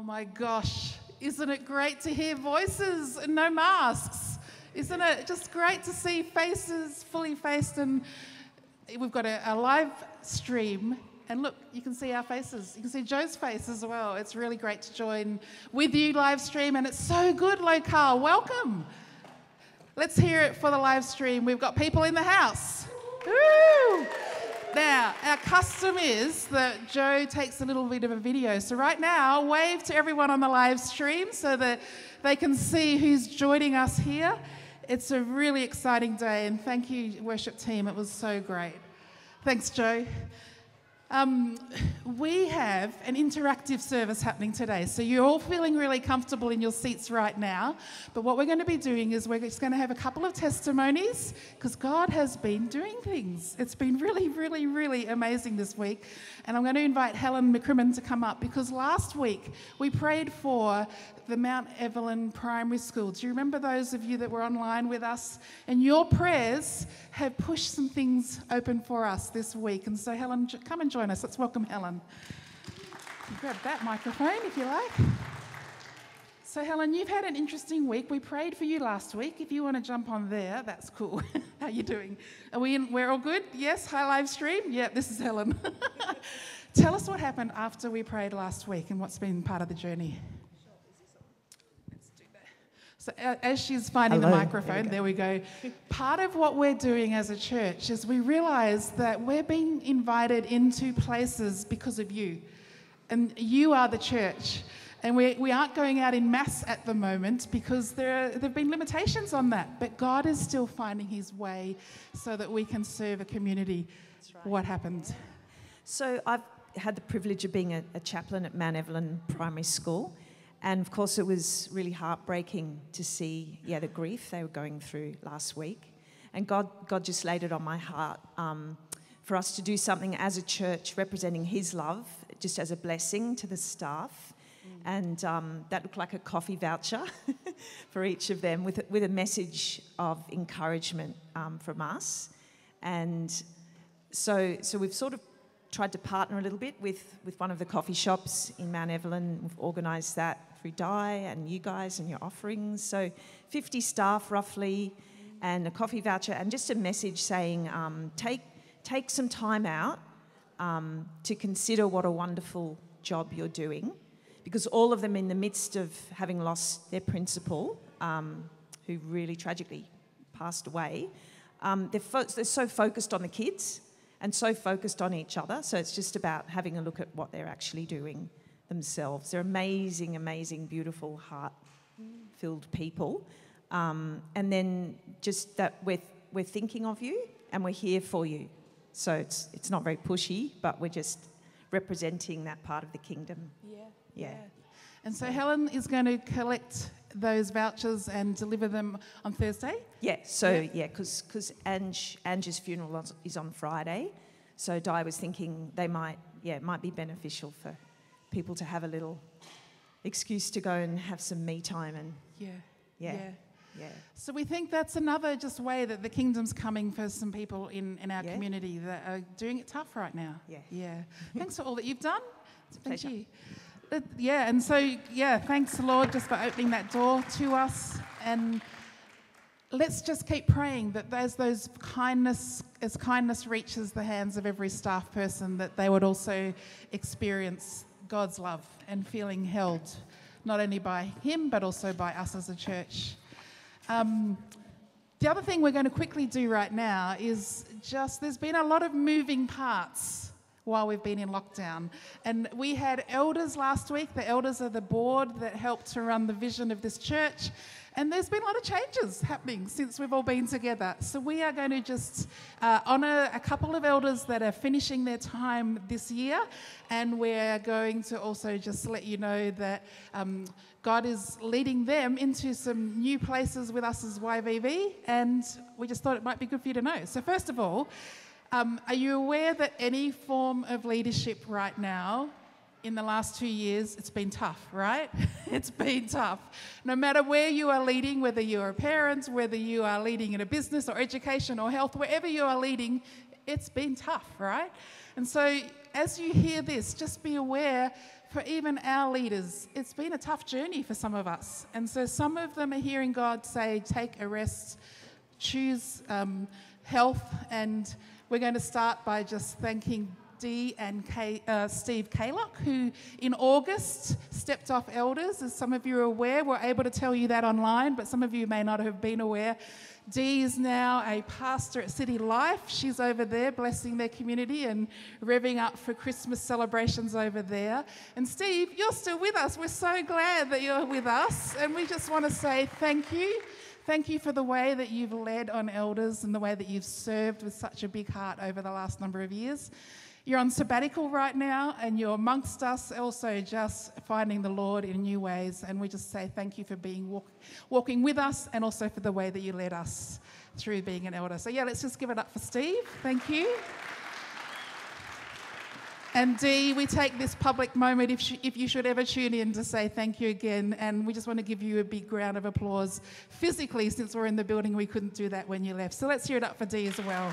Oh my gosh, isn't it great to hear voices and no masks? Isn't it just great to see faces fully faced? And we've got a, a live stream. And look, you can see our faces. You can see Jo's face as well. It's really great to join with you live stream, and it's so good, Locale. Welcome. Let's hear it for the live stream. We've got people in the house. Woo! Now, our custom is that Jo takes a little bit of a video. So, right now, wave to everyone on the live stream so that they can see who's joining us here. It's a really exciting day, and thank you, worship team. It was so great. Thanks, Jo. Um, we have an interactive service happening today. So you're all feeling really comfortable in your seats right now. But what we're going to be doing is we're just going to have a couple of testimonies because God has been doing things. It's been really, really, really amazing this week. And I'm going to invite Helen McCrimmon to come up because last week we prayed for the Mount Evelyn Primary School. Do you remember those of you that were online with us? And your prayers have pushed some things open for us this week. And so, Helen, come and join us. Let's welcome Helen. Grab that microphone if you like. So, Helen, you've had an interesting week. We prayed for you last week. If you want to jump on there, that's cool. How you doing? Are we in, we're all good? Yes, hi live stream. Yeah, this is Helen. Tell us what happened after we prayed last week and what's been part of the journey. So as she's finding Hello. the microphone, there we, there we go. Part of what we're doing as a church is we realize that we're being invited into places because of you. And you are the church. And we, we aren't going out in mass at the moment because there, there have been limitations on that. But God is still finding his way so that we can serve a community. Right. What happened? So I've had the privilege of being a, a chaplain at Mount Evelyn Primary School. And of course, it was really heartbreaking to see, yeah, the grief they were going through last week. And God, God just laid it on my heart um, for us to do something as a church representing His love, just as a blessing to the staff. And um, that looked like a coffee voucher for each of them with, with a message of encouragement um, from us. And so, so we've sort of tried to partner a little bit with, with one of the coffee shops in Mount Evelyn. We've organised that through Di and you guys and your offerings. So 50 staff roughly, and a coffee voucher, and just a message saying um, take, take some time out um, to consider what a wonderful job you're doing. Because all of them, in the midst of having lost their principal, um, who really tragically passed away, um, they're, fo- they're so focused on the kids and so focused on each other. So it's just about having a look at what they're actually doing themselves. They're amazing, amazing, beautiful, heart filled people. Um, and then just that we're, we're thinking of you and we're here for you. So it's, it's not very pushy, but we're just representing that part of the kingdom. Yeah. Yeah. yeah. And so Helen is going to collect those vouchers and deliver them on Thursday? Yeah, so yeah, because yeah, because Ange, Ange's funeral is on Friday. So Di was thinking they might, yeah, it might be beneficial for people to have a little excuse to go and have some me time and yeah, yeah. yeah. Yeah. So we think that's another just way that the kingdom's coming for some people in, in our yeah. community that are doing it tough right now. Yeah. Yeah. Thanks for all that you've done. It's Thank you. Yeah, and so yeah, thanks Lord just for opening that door to us and let's just keep praying that as those kindness as kindness reaches the hands of every staff person that they would also experience God's love and feeling held, not only by Him, but also by us as a church. Um, the other thing we're going to quickly do right now is just there's been a lot of moving parts while we've been in lockdown. And we had elders last week. The elders are the board that helped to run the vision of this church. And there's been a lot of changes happening since we've all been together. So we are going to just uh, honour a couple of elders that are finishing their time this year. And we're going to also just let you know that um, God is leading them into some new places with us as YVV. And we just thought it might be good for you to know. So, first of all, um, are you aware that any form of leadership right now in the last two years, it's been tough, right? it's been tough. No matter where you are leading, whether you are parents, whether you are leading in a business or education or health, wherever you are leading, it's been tough, right? And so as you hear this, just be aware for even our leaders, it's been a tough journey for some of us. And so some of them are hearing God say, take a rest, choose um, health. And we're going to start by just thanking Dee and Kay, uh, Steve Kaylock, who in August stepped off elders. As some of you are aware, we're able to tell you that online, but some of you may not have been aware. Dee is now a pastor at City Life. She's over there blessing their community and revving up for Christmas celebrations over there. And Steve, you're still with us. We're so glad that you're with us. And we just want to say thank you. Thank you for the way that you've led on elders and the way that you've served with such a big heart over the last number of years. You're on sabbatical right now and you're amongst us, also just finding the Lord in new ways. And we just say thank you for being walk, walking with us and also for the way that you led us through being an elder. So, yeah, let's just give it up for Steve. Thank you. And Dee, we take this public moment if, if you should ever tune in to say thank you again. And we just want to give you a big round of applause physically, since we're in the building, we couldn't do that when you left. So let's hear it up for Dee as well.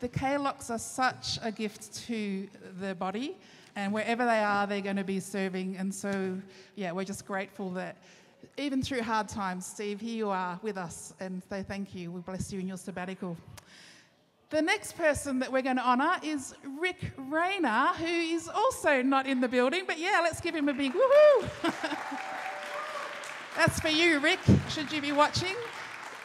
The Kaylocks are such a gift to the body, and wherever they are, they're going to be serving. And so, yeah, we're just grateful that even through hard times, Steve, here you are with us, and say thank you. We bless you in your sabbatical. The next person that we're going to honour is Rick Rayner, who is also not in the building, but yeah, let's give him a big woohoo! That's for you, Rick, should you be watching.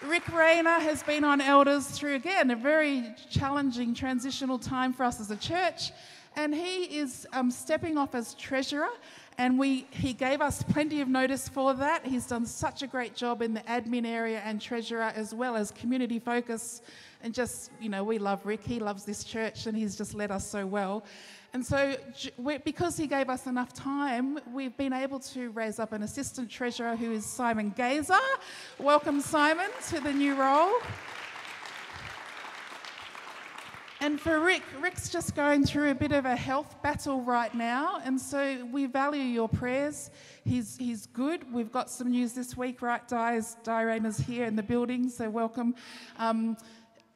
Rick Rayner has been on elders through, again, a very challenging transitional time for us as a church. And he is um, stepping off as treasurer, and we, he gave us plenty of notice for that. He's done such a great job in the admin area and treasurer, as well as community focus. And just, you know, we love Rick. He loves this church, and he's just led us so well. And so, because he gave us enough time, we've been able to raise up an assistant treasurer who is Simon Gazer. Welcome, Simon, to the new role. And for Rick, Rick's just going through a bit of a health battle right now, and so we value your prayers. He's, he's good. We've got some news this week, right? Di's, Di Rayner's here in the building, so welcome. Um,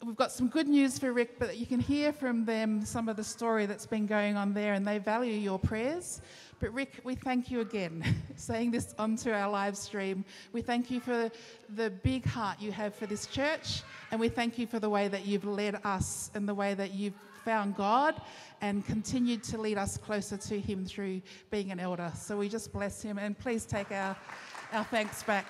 we've got some good news for Rick, but you can hear from them some of the story that's been going on there, and they value your prayers. But Rick, we thank you again, saying this onto our live stream. We thank you for the big heart you have for this church, and we thank you for the way that you've led us and the way that you've found God and continued to lead us closer to Him through being an elder. So we just bless Him, and please take our, our thanks back.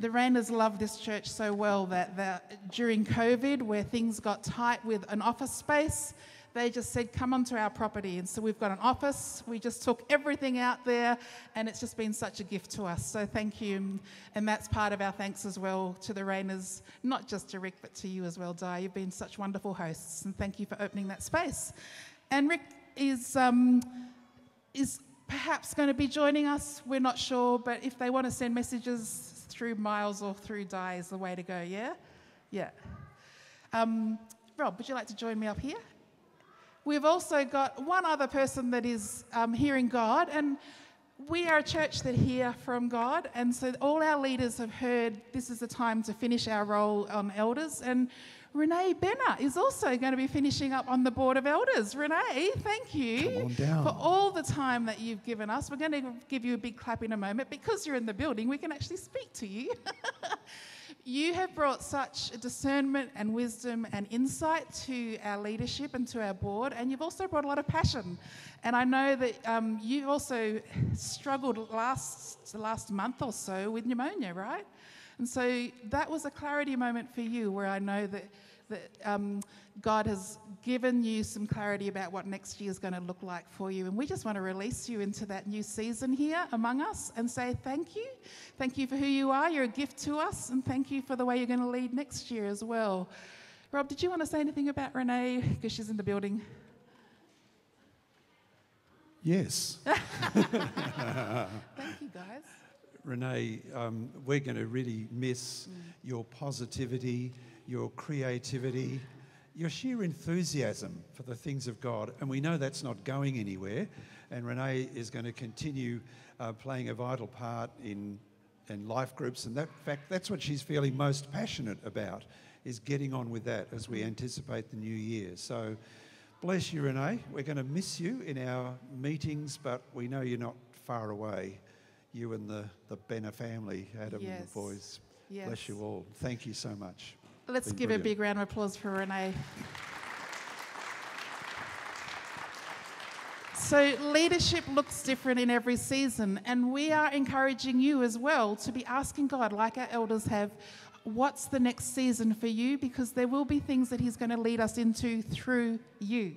The Rayners love this church so well that, that during COVID, where things got tight with an office space, they just said, Come onto our property. And so we've got an office. We just took everything out there, and it's just been such a gift to us. So thank you. And that's part of our thanks as well to the Rayners, not just to Rick, but to you as well, Di. You've been such wonderful hosts, and thank you for opening that space. And Rick is. Um, is perhaps going to be joining us. We're not sure, but if they want to send messages through Miles or through Di is the way to go, yeah? Yeah. Um, Rob, would you like to join me up here? We've also got one other person that is um, hearing God, and we are a church that hear from God, and so all our leaders have heard this is the time to finish our role on elders, and Renee Benner is also going to be finishing up on the Board of Elders. Renee, thank you for all the time that you've given us. We're going to give you a big clap in a moment. Because you're in the building, we can actually speak to you. you have brought such discernment and wisdom and insight to our leadership and to our board, and you've also brought a lot of passion. And I know that um, you've also struggled last, last month or so with pneumonia, right? And so that was a clarity moment for you where I know that, that um, God has given you some clarity about what next year is going to look like for you. And we just want to release you into that new season here among us and say thank you. Thank you for who you are. You're a gift to us. And thank you for the way you're going to lead next year as well. Rob, did you want to say anything about Renee? Because she's in the building. Yes. thank you, guys. Renee, um, we're going to really miss mm. your positivity, your creativity, your sheer enthusiasm for the things of God. And we know that's not going anywhere. And Renee is going to continue uh, playing a vital part in and life groups. And that fact, that's what she's feeling most passionate about, is getting on with that as we anticipate the new year. So bless you, Renee. We're going to miss you in our meetings, but we know you're not far away. You and the, the Benner family, Adam and the boys. Yes. Bless you all. Thank you so much. Let's Been give brilliant. a big round of applause for Renee. So, leadership looks different in every season, and we are encouraging you as well to be asking God, like our elders have, what's the next season for you? Because there will be things that He's going to lead us into through you.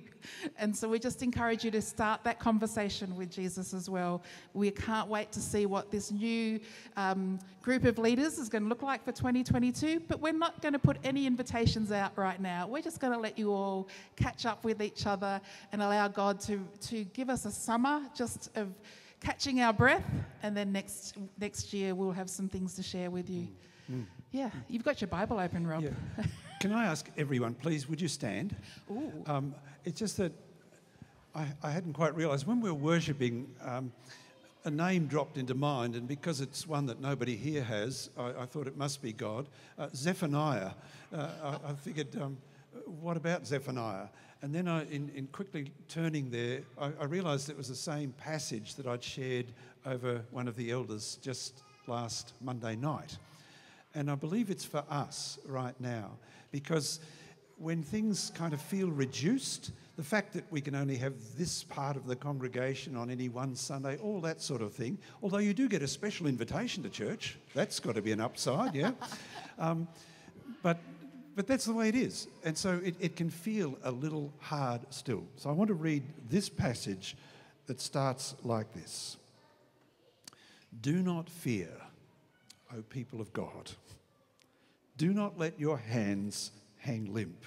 And so, we just encourage you to start that conversation with Jesus as well. We can't wait to see what this new um, group of leaders is going to look like for 2022, but we're not going to put any invitations out right now. We're just going to let you all catch up with each other and allow God to, to give us a summer just of catching our breath, and then next, next year we'll have some things to share with you. Yeah, you've got your Bible open, Rob. Yeah. Can I ask everyone, please, would you stand? Ooh. Um, it's just that I, I hadn't quite realised when we were worshipping, um, a name dropped into mind, and because it's one that nobody here has, I, I thought it must be God. Uh, Zephaniah. Uh, I, I figured, um, what about Zephaniah? And then I, in, in quickly turning there, I, I realised it was the same passage that I'd shared over one of the elders just last Monday night. And I believe it's for us right now because when things kind of feel reduced, the fact that we can only have this part of the congregation on any one Sunday, all that sort of thing, although you do get a special invitation to church, that's got to be an upside, yeah? um, but, but that's the way it is. And so it, it can feel a little hard still. So I want to read this passage that starts like this Do not fear. O people of God. Do not let your hands hang limp.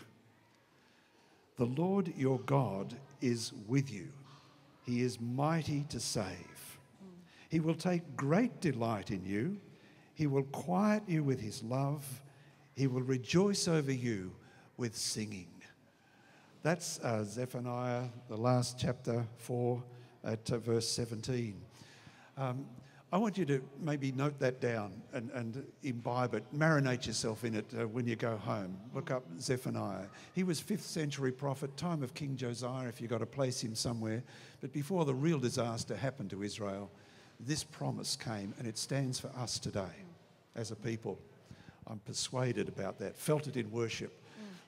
The Lord your God is with you. He is mighty to save. He will take great delight in you. He will quiet you with his love. He will rejoice over you with singing. That's uh, Zephaniah, the last chapter 4 at uh, verse 17. Um, I want you to maybe note that down and, and imbibe it, marinate yourself in it uh, when you go home. Look up Zephaniah. He was 5th century prophet, time of King Josiah, if you've got to place him somewhere. But before the real disaster happened to Israel, this promise came and it stands for us today as a people. I'm persuaded about that, felt it in worship.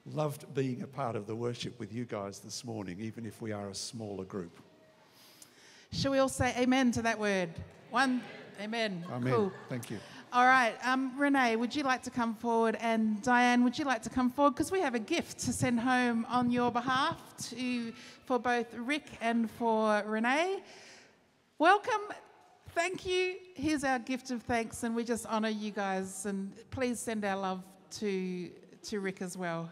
Loved being a part of the worship with you guys this morning, even if we are a smaller group. Shall we all say amen to that word? One, amen. Amen. Cool. Thank you. All right, um, Renee, would you like to come forward? And Diane, would you like to come forward? Because we have a gift to send home on your behalf to, for both Rick and for Renee. Welcome. Thank you. Here's our gift of thanks, and we just honour you guys. And please send our love to, to Rick as well.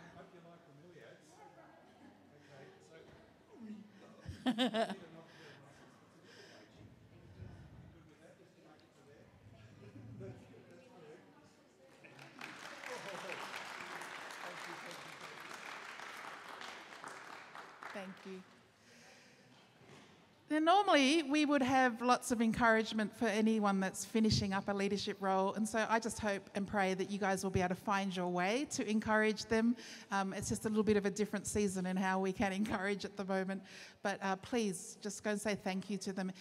Thank you. Now, normally we would have lots of encouragement for anyone that's finishing up a leadership role, and so I just hope and pray that you guys will be able to find your way to encourage them. Um, it's just a little bit of a different season in how we can encourage at the moment, but uh, please just go and say thank you to them.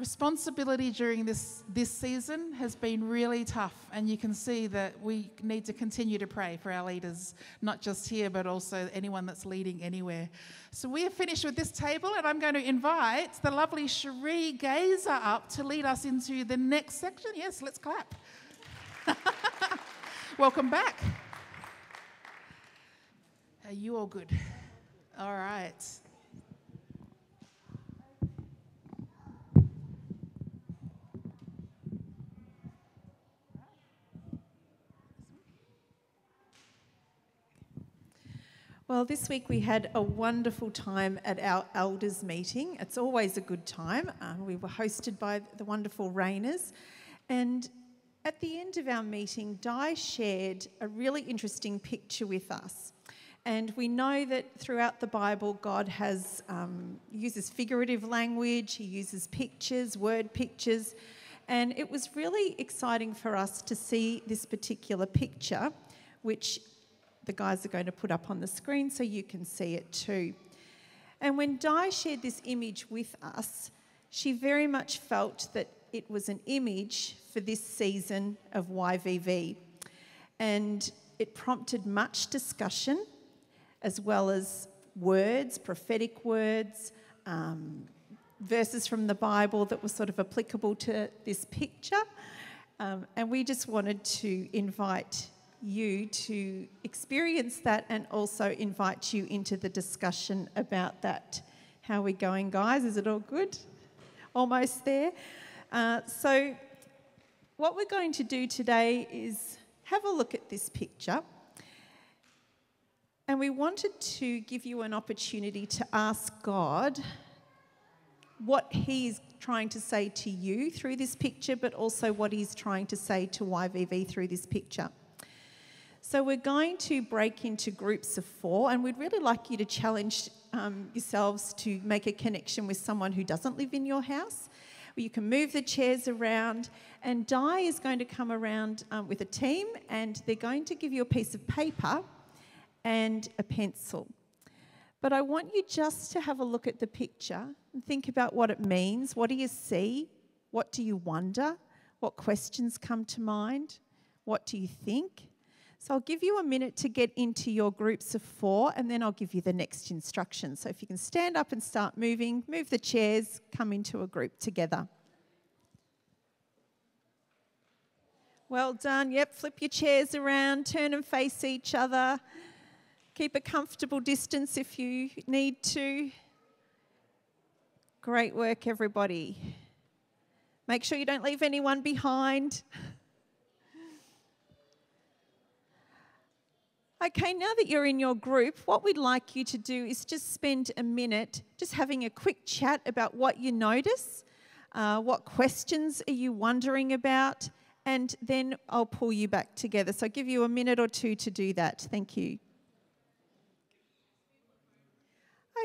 Responsibility during this this season has been really tough, and you can see that we need to continue to pray for our leaders, not just here, but also anyone that's leading anywhere. So we are finished with this table, and I'm going to invite the lovely Cherie Gazer up to lead us into the next section. Yes, let's clap. Welcome back. Are you all good? All right. Well, this week we had a wonderful time at our elders meeting. It's always a good time. Uh, we were hosted by the wonderful Rayners. And at the end of our meeting, Di shared a really interesting picture with us. And we know that throughout the Bible, God has um, uses figurative language. He uses pictures, word pictures, And it was really exciting for us to see this particular picture, which the guys are going to put up on the screen so you can see it too. And when Di shared this image with us, she very much felt that it was an image for this season of YVV. And it prompted much discussion, as well as words, prophetic words, um, verses from the Bible that were sort of applicable to this picture. Um, and we just wanted to invite you to experience that and also invite you into the discussion about that. How are we going, guys? Is it all good? Almost there. Uh, so, what we're going to do today is have a look at this picture. And we wanted to give you an opportunity to ask God what He's trying to say to you through this picture, but also what He's trying to say to YVV through this picture. So, we're going to break into groups of four, and we'd really like you to challenge um, yourselves to make a connection with someone who doesn't live in your house. You can move the chairs around, and Di is going to come around um, with a team, and they're going to give you a piece of paper and a pencil. But I want you just to have a look at the picture and think about what it means. What do you see? What do you wonder? What questions come to mind? What do you think? So I'll give you a minute to get into your groups of four and then I'll give you the next instruction. So if you can stand up and start moving, move the chairs, come into a group together. Well done. Yep, flip your chairs around, turn and face each other. Keep a comfortable distance if you need to. Great work, everybody. Make sure you don't leave anyone behind. Okay, now that you're in your group, what we'd like you to do is just spend a minute just having a quick chat about what you notice, uh, what questions are you wondering about, and then I'll pull you back together. So I'll give you a minute or two to do that. Thank you.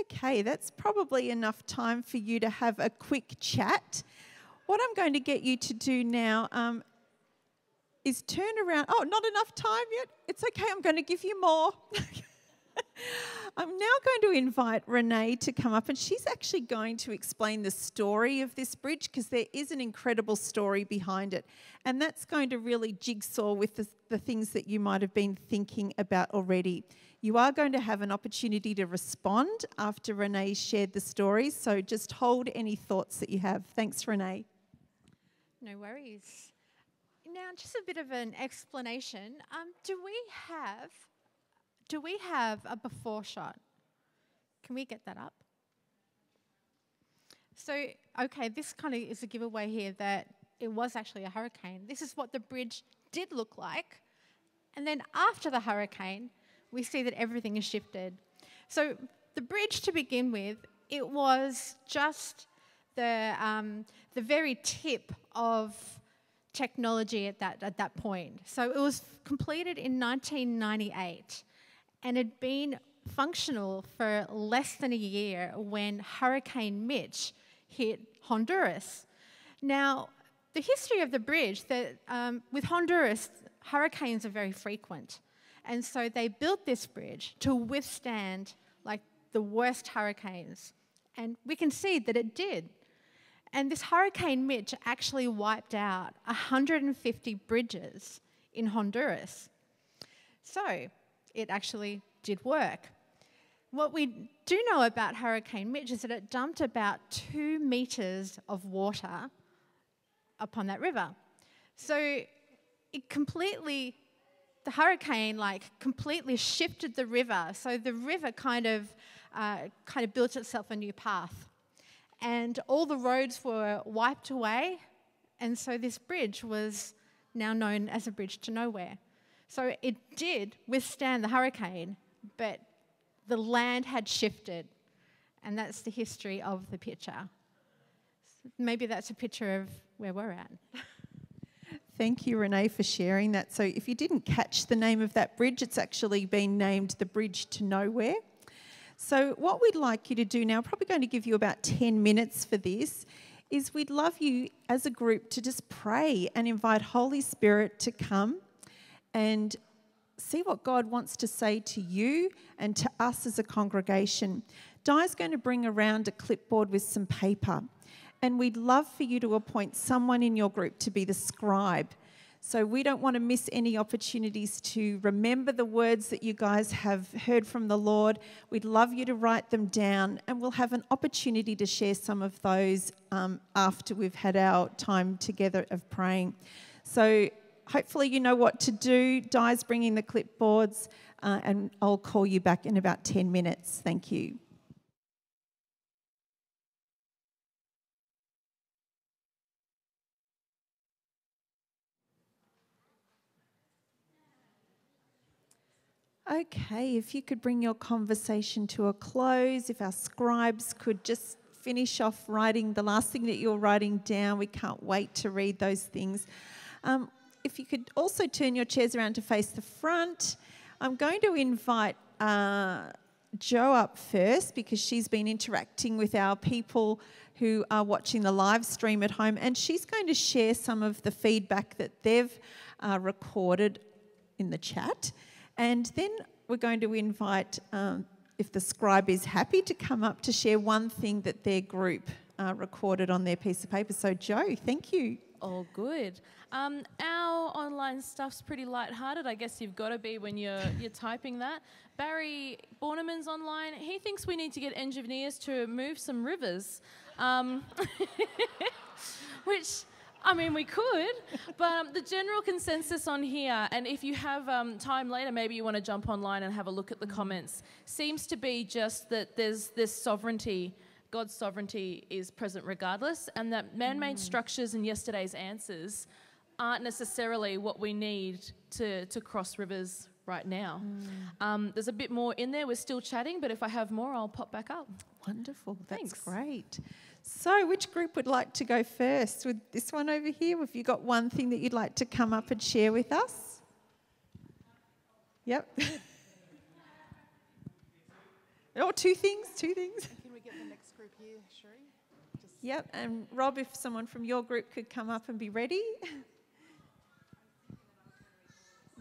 Okay, that's probably enough time for you to have a quick chat. What I'm going to get you to do now, um, is turn around. Oh, not enough time yet? It's okay, I'm going to give you more. I'm now going to invite Renee to come up, and she's actually going to explain the story of this bridge because there is an incredible story behind it. And that's going to really jigsaw with the, the, things that you might have been thinking about already. You are going to have an opportunity to respond after Renee shared the story, so just hold any thoughts that you have. Thanks, Renee. No worries now just a bit of an explanation. Um, do we have do we have a before shot? Can we get that up? So, okay, this kind of is a giveaway here that it was actually a hurricane. This is what the bridge did look like. And then after the hurricane, we see that everything has shifted. So, the bridge to begin with, it was just the, um, the very tip of technology at that, at that point. So it was completed in 1998 and had been functional for less than a year when Hurricane Mitch hit Honduras. Now, the history of the bridge that um, with Honduras, hurricanes are very frequent, and so they built this bridge to withstand like the worst hurricanes, and we can see that it did. And this Hurricane Mitch actually wiped out 150 bridges in Honduras. So it actually did work. What we do know about Hurricane Mitch is that it dumped about two meters of water upon that river. So it completely, the hurricane like completely shifted the river. So the river kind of, uh, kind of built itself a new path and all the roads were wiped away. And so this bridge was now known as a bridge to nowhere. So it did withstand the hurricane, but the land had shifted. And that's the history of the picture. Maybe that's a picture of where we're at. Thank you, Renee, for sharing that. So, if you didn't catch the name of that bridge, it's actually been named the Bridge to Nowhere. So, what we'd like you to do now, probably going to give you about 10 minutes for this, is we'd love you as a group to just pray and invite Holy Spirit to come and see what God wants to say to you and to us as a congregation. Di's going to bring around a clipboard with some paper, and we'd love for you to appoint someone in your group to be the scribe. So we don't want to miss any opportunities to remember the words that you guys have heard from the Lord. We'd love you to write them down, and we'll have an opportunity to share some of those um, after we've had our time together of praying. So hopefully you know what to do. Di's bringing the clipboards, uh, and I'll call you back in about 10 minutes. Thank you. Okay, if you could bring your conversation to a close, if our scribes could just finish off writing the last thing that you're writing down, we can't wait to read those things. Um, if you could also turn your chairs around to face the front, I'm going to invite uh, Jo up first because she's been interacting with our people who are watching the live stream at home, and she's going to share some of the feedback that they've uh, recorded in the chat. And then we're going to invite, um, if the scribe is happy, to come up to share one thing that their group uh, recorded on their piece of paper. So, Jo, thank you. All good. Um, our online stuff's pretty light-hearted. I guess you've got to be when you're you're typing that. Barry Borneman's online. He thinks we need to get engineers to move some rivers, um, which I mean, we could, but um, the general consensus on here, and if you have um, time later, maybe you want to jump online and have a look at the comments, seems to be just that there's this sovereignty, God's sovereignty is present regardless, and that man made mm. structures and yesterday's answers aren't necessarily what we need to, to cross rivers right now. Mm. Um, there's a bit more in there. We're still chatting, but if I have more, I'll pop back up. Wonderful. That's Thanks. great. So, which group would like to go first? With this one over here, have you got one thing that you'd like to come up and share with us? Yep. oh, two things, two things. Can we get the next group here, Cherie? Just yep, and Rob, if someone from your group could come up and be ready.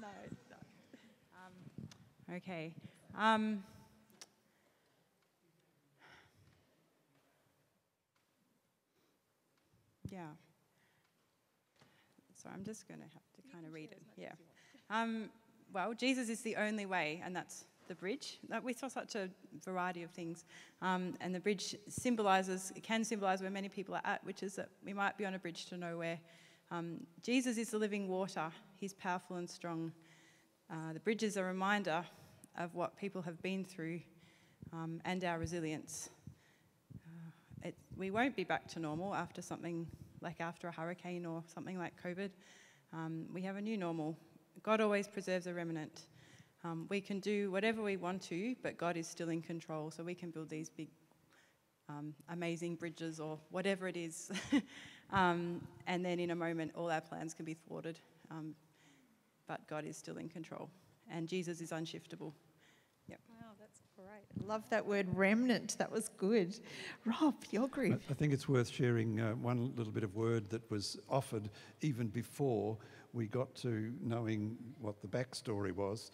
no, no. Um, okay. Um, Yeah. So I'm just going to have to kind of read it. Yeah. Um, well, Jesus is the only way, and that's the bridge. We saw such a variety of things, um, and the bridge symbolizes, it can symbolize where many people are at, which is that we might be on a bridge to nowhere. Um, Jesus is the living water. He's powerful and strong. Uh, the bridge is a reminder of what people have been through um, and our resilience. Uh, it, we won't be back to normal after something like after a hurricane or something like COVID. Um, we have a new normal. God always preserves a remnant. Um, we can do whatever we want to, but God is still in control, so we can build these big, um, amazing bridges or whatever it is. Um, and then in a moment, all our plans can be thwarted. Um, but God is still in control, and Jesus is unshiftable. Yep. Wow, that's great. Love that word remnant. That was good. Rob, your group. I think it's worth sharing uh, one little bit of word that was offered even before we got to knowing what the backstory was.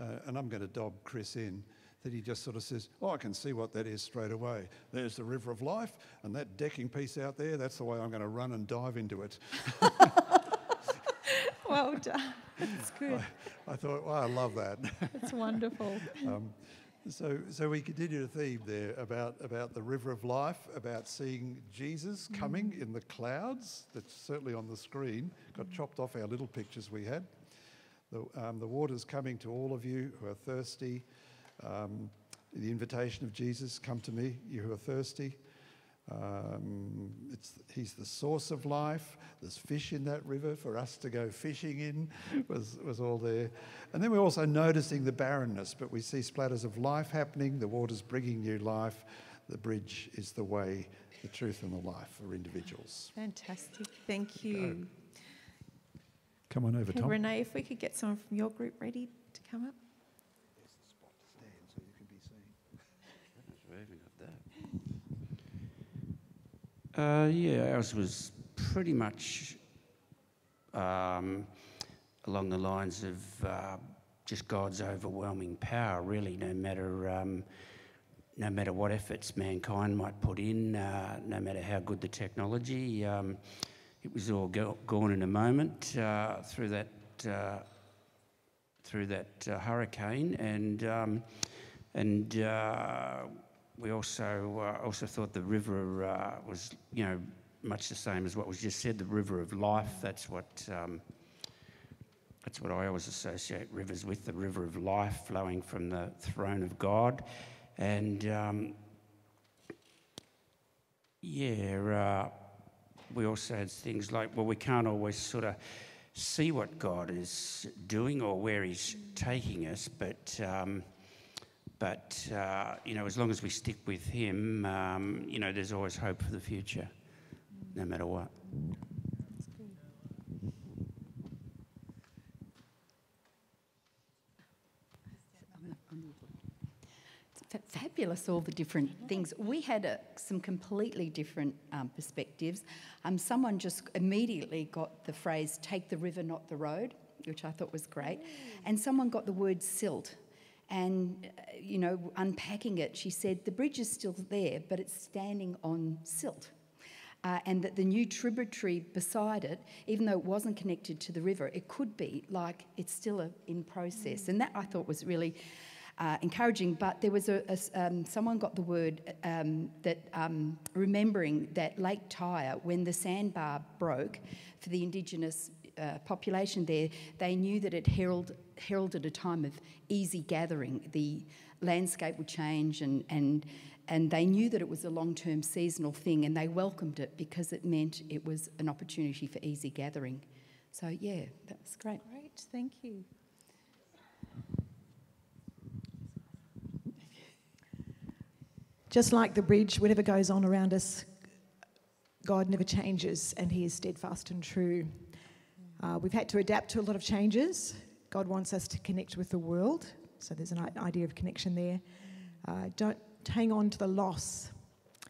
Uh, and I'm going to dob Chris in that he just sort of says, Oh, I can see what that is straight away. There's the river of life, and that decking piece out there, that's the way I'm going to run and dive into it. well done. That's good. I, I thought, well, I love that. That's wonderful. um, so, so we continue the theme there about, about the river of life, about seeing Jesus mm. coming mm. in the clouds. That's certainly on the screen. Got mm. chopped off our little pictures we had. The, um, the water's coming to all of you who are thirsty. Um, the invitation of Jesus, come to me, you who are thirsty. Um, he's the source of life. There's fish in that river for us to go fishing in, was, was all there. And then we're also noticing the barrenness, but we see splatters of life happening. The water's bringing new life. The bridge is the way, the truth, and the life for individuals. Fantastic. Thank you. Come on over, hey, Tom. Renee, if we could get someone from your group ready to come up. Uh, yeah, ours was pretty much um, along the lines of uh, just God's overwhelming power, really, no matter. Um, no matter what efforts mankind might put in, uh, no matter how good the technology, um, it was all go- gone in a moment uh, through that uh, through that uh, hurricane, and um, and uh, we also uh, also thought the river uh, was you know much the same as what was just said, the river of life. That's what. Um, that's what I always associate rivers with the river of life flowing from the throne of God. And um, yeah, uh, we also had things like, well, we can't always sort of see what God is doing or where He's taking us, but um, but uh, you know, as long as we stick with Him, um, you know, there's always hope for the future, no matter what. Fabulous, all the different things. We had uh, some completely different um, perspectives. Um, someone just immediately got the phrase, take the river, not the road, which I thought was great. And someone got the word silt. And, uh, you know, unpacking it, she said, the bridge is still there, but it's standing on silt. Uh, and that the new tributary beside it, even though it wasn't connected to the river, it could be like it's still a, in process. And that I thought was really uh, encouraging. But there was a, a- um, someone got the word um, that um, remembering that Lake Tyers, when the sandbar broke for the Indigenous uh, population there, they knew that it herald, heralded a time of easy gathering. The landscape would change and, and, and they knew that it was a long term seasonal thing and they welcomed it because it meant it was an opportunity for easy gathering. So, yeah, that was great. Great, thank you. Just like the bridge, whatever goes on around us, God never changes and He is steadfast and true. Uh, we've had to adapt to a lot of changes. God wants us to connect with the world, so there's an idea of connection there. Uh, don't hang on to the loss.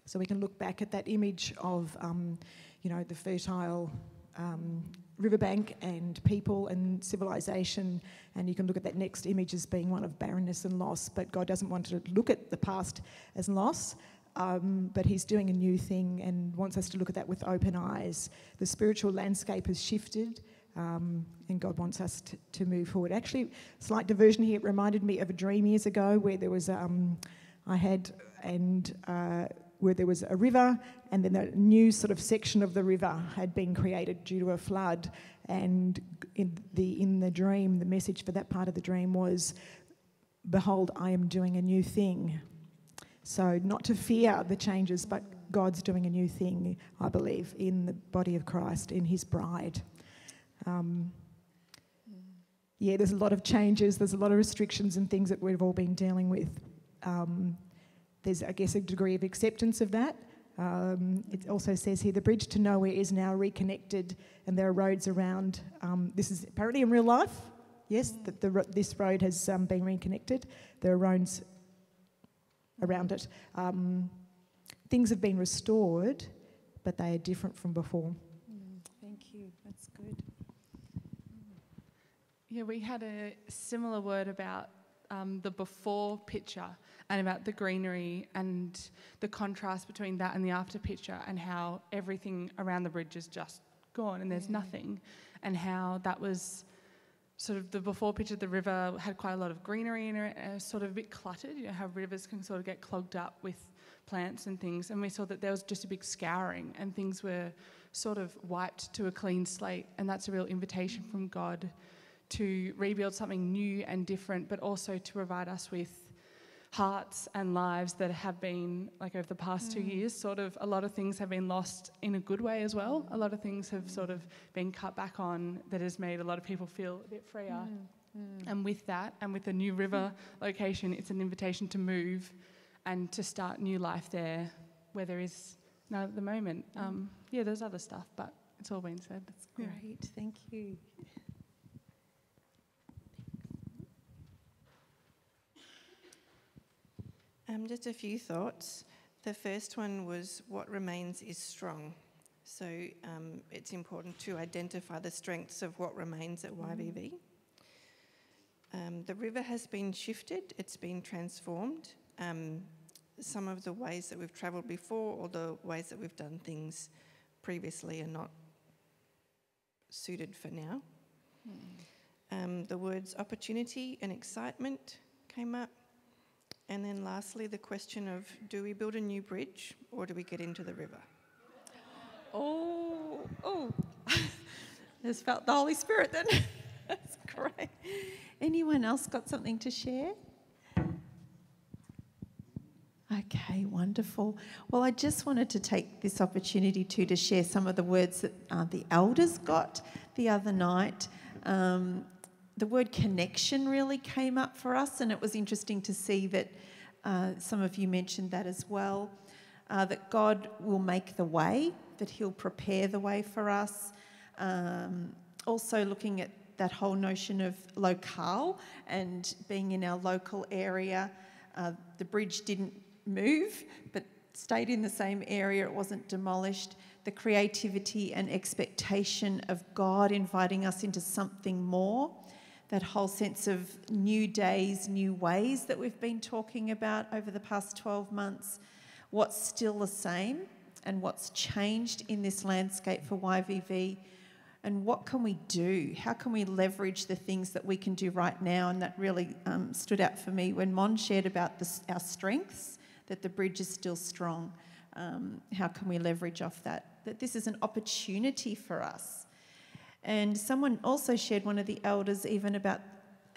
So we can look back at that image of, um, you know, the fertile um, riverbank and people and civilization, and you can look at that next image as being one of barrenness and loss. But God doesn't want to look at the past as loss. Um, but he's doing a new thing and wants us to look at that with open eyes. The spiritual landscape has shifted, um, and God wants us to, to move forward. Actually, slight diversion here. It reminded me of a dream years ago where there was um, I had and uh, where there was a river, and then a new sort of section of the river had been created due to a flood. And in the in the dream, the message for that part of the dream was, "Behold, I am doing a new thing." So, not to fear the changes, but God's doing a new thing, I believe, in the body of Christ, in His bride. Um, yeah, there's a lot of changes, there's a lot of restrictions and things that we've all been dealing with. Um, there's, I guess, a degree of acceptance of that. Um, it also says here the bridge to nowhere is now reconnected, and there are roads around. Um, this is apparently in real life. Yes, that the, ro- this road has um, been reconnected. There are roads around it. Um, things have been restored, but they are different from before. Thank you. That's good. Yeah, we had a similar word about um, the before picture and about the greenery and the contrast between that and the after picture and how everything around the bridge is just gone and there's nothing. And how that was sort of the before picture of the river had quite a lot of greenery in it and it was sort of a bit cluttered you know how rivers can sort of get clogged up with plants and things. And we saw that there was just a big scouring and things were sort of wiped to a clean slate. And that's a real invitation from god to rebuild something new and different, but also to provide us with hearts and lives that have been, like over the past two mm. years, sort of a lot of things have been lost in a good way as well. A lot of things have sort of been cut back on that has made a lot of people feel a bit freer. Mm, mm. And with that, and with the new river location, it's an invitation to move and to start new life there where there is none at the moment. Um, yeah, there's other stuff, but it's all been said. That's great. Thank you. Um, just a few thoughts. The first one was what remains is strong. So um, it's important to identify the strengths of what remains at YVV. Um, the river has been shifted, it's been transformed. Um, some of the ways that we've travelled before or the ways that we've done things previously are not suited for now. Um, the words opportunity and excitement came up. And then lastly, the question of do we build a new bridge or do we get into the river? Oh, oh. Just felt the Holy Spirit then. That's great. Anyone else got something to share? Okay, wonderful. Well, I just wanted to take this opportunity too to share some of the words that uh, the elders got the other night. Um, the word connection really came up for us, and it was interesting to see that uh, some of you mentioned that as well. Uh, that God will make the way, that He'll prepare the way for us. Um, also, looking at that whole notion of locale and being in our local area. Uh, the bridge didn't move, but stayed in the same area, it wasn't demolished. The creativity and expectation of God inviting us into something more. That whole sense of new days, new ways that we've been talking about over the past 12 months. What's still the same and what's changed in this landscape for YVV and what can we do? How can we leverage the things that we can do right now? And that really um, stood out for me when Mon shared about this, our strengths, that the bridge is still strong. Um, how can we leverage off that? That this is an opportunity for us. And someone also shared, one of the elders, even about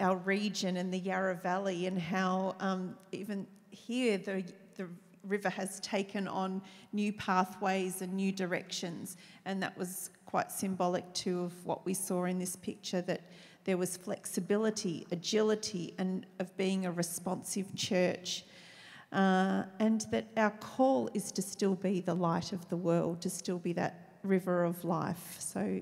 our region and the Yarra Valley and how um, even here the, the river has taken on new pathways and new directions. And that was quite symbolic too of what we saw in this picture that there was flexibility, agility, and of being a responsive church. Uh, and that our call is to still be the light of the world, to still be that river of life. So,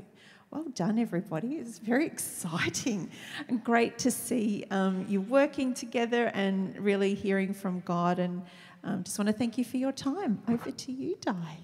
well done, everybody. It's very exciting and great to see um, you working together and really hearing from God. And um, just want to thank you for your time. Over to you, Di.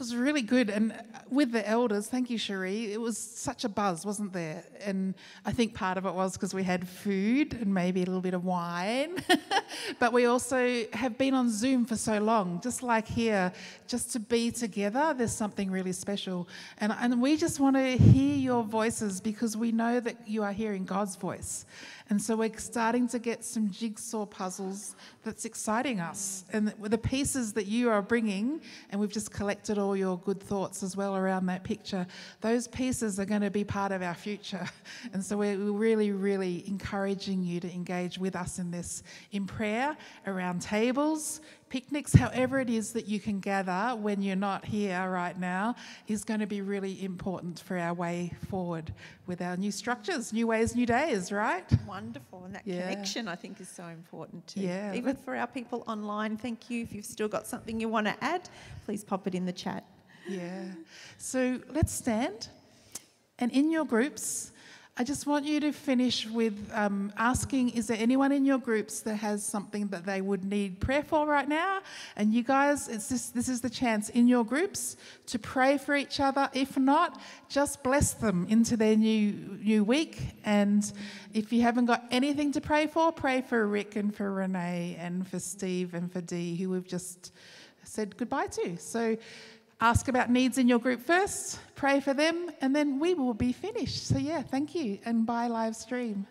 Was really good. And with the elders, thank you, Cherie, it was such a buzz, wasn't there? And I think part of it was because we had food and maybe a little bit of wine. but we also have been on Zoom for so long, just like here, just to be together, there's something really special. And, and we just want to hear your voices because we know that you are hearing God's voice. And so we're starting to get some jigsaw puzzles that's exciting us. And the pieces that you are bringing, and we've just collected all your good thoughts as well around that picture, those pieces are going to be part of our future. And so we're really, really encouraging you to engage with us in this in prayer, around tables, picnics, however it is that you can gather when you're not here right now, is going to be really important for our way forward with our new structures, new ways, new days, right? Wonderful. And that yeah. connection, I think, is so important too. Yeah. Even for our people online, thank you. If you've still got something you want to add, please pop it in the chat. Yeah. So let's stand. And in your groups, I just want you to finish with um, asking Is there anyone in your groups that has something that they would need prayer for right now? And you guys, this, this is the chance in your groups to pray for each other. If not, just bless them into their new, new week. And if you haven't got anything to pray for, pray for Rick and for Renee and for Steve and for Dee, who we've just said goodbye to. So, ask about needs in your group first, pray for them, and then we will be finished. So, yeah, thank you, and bye live stream.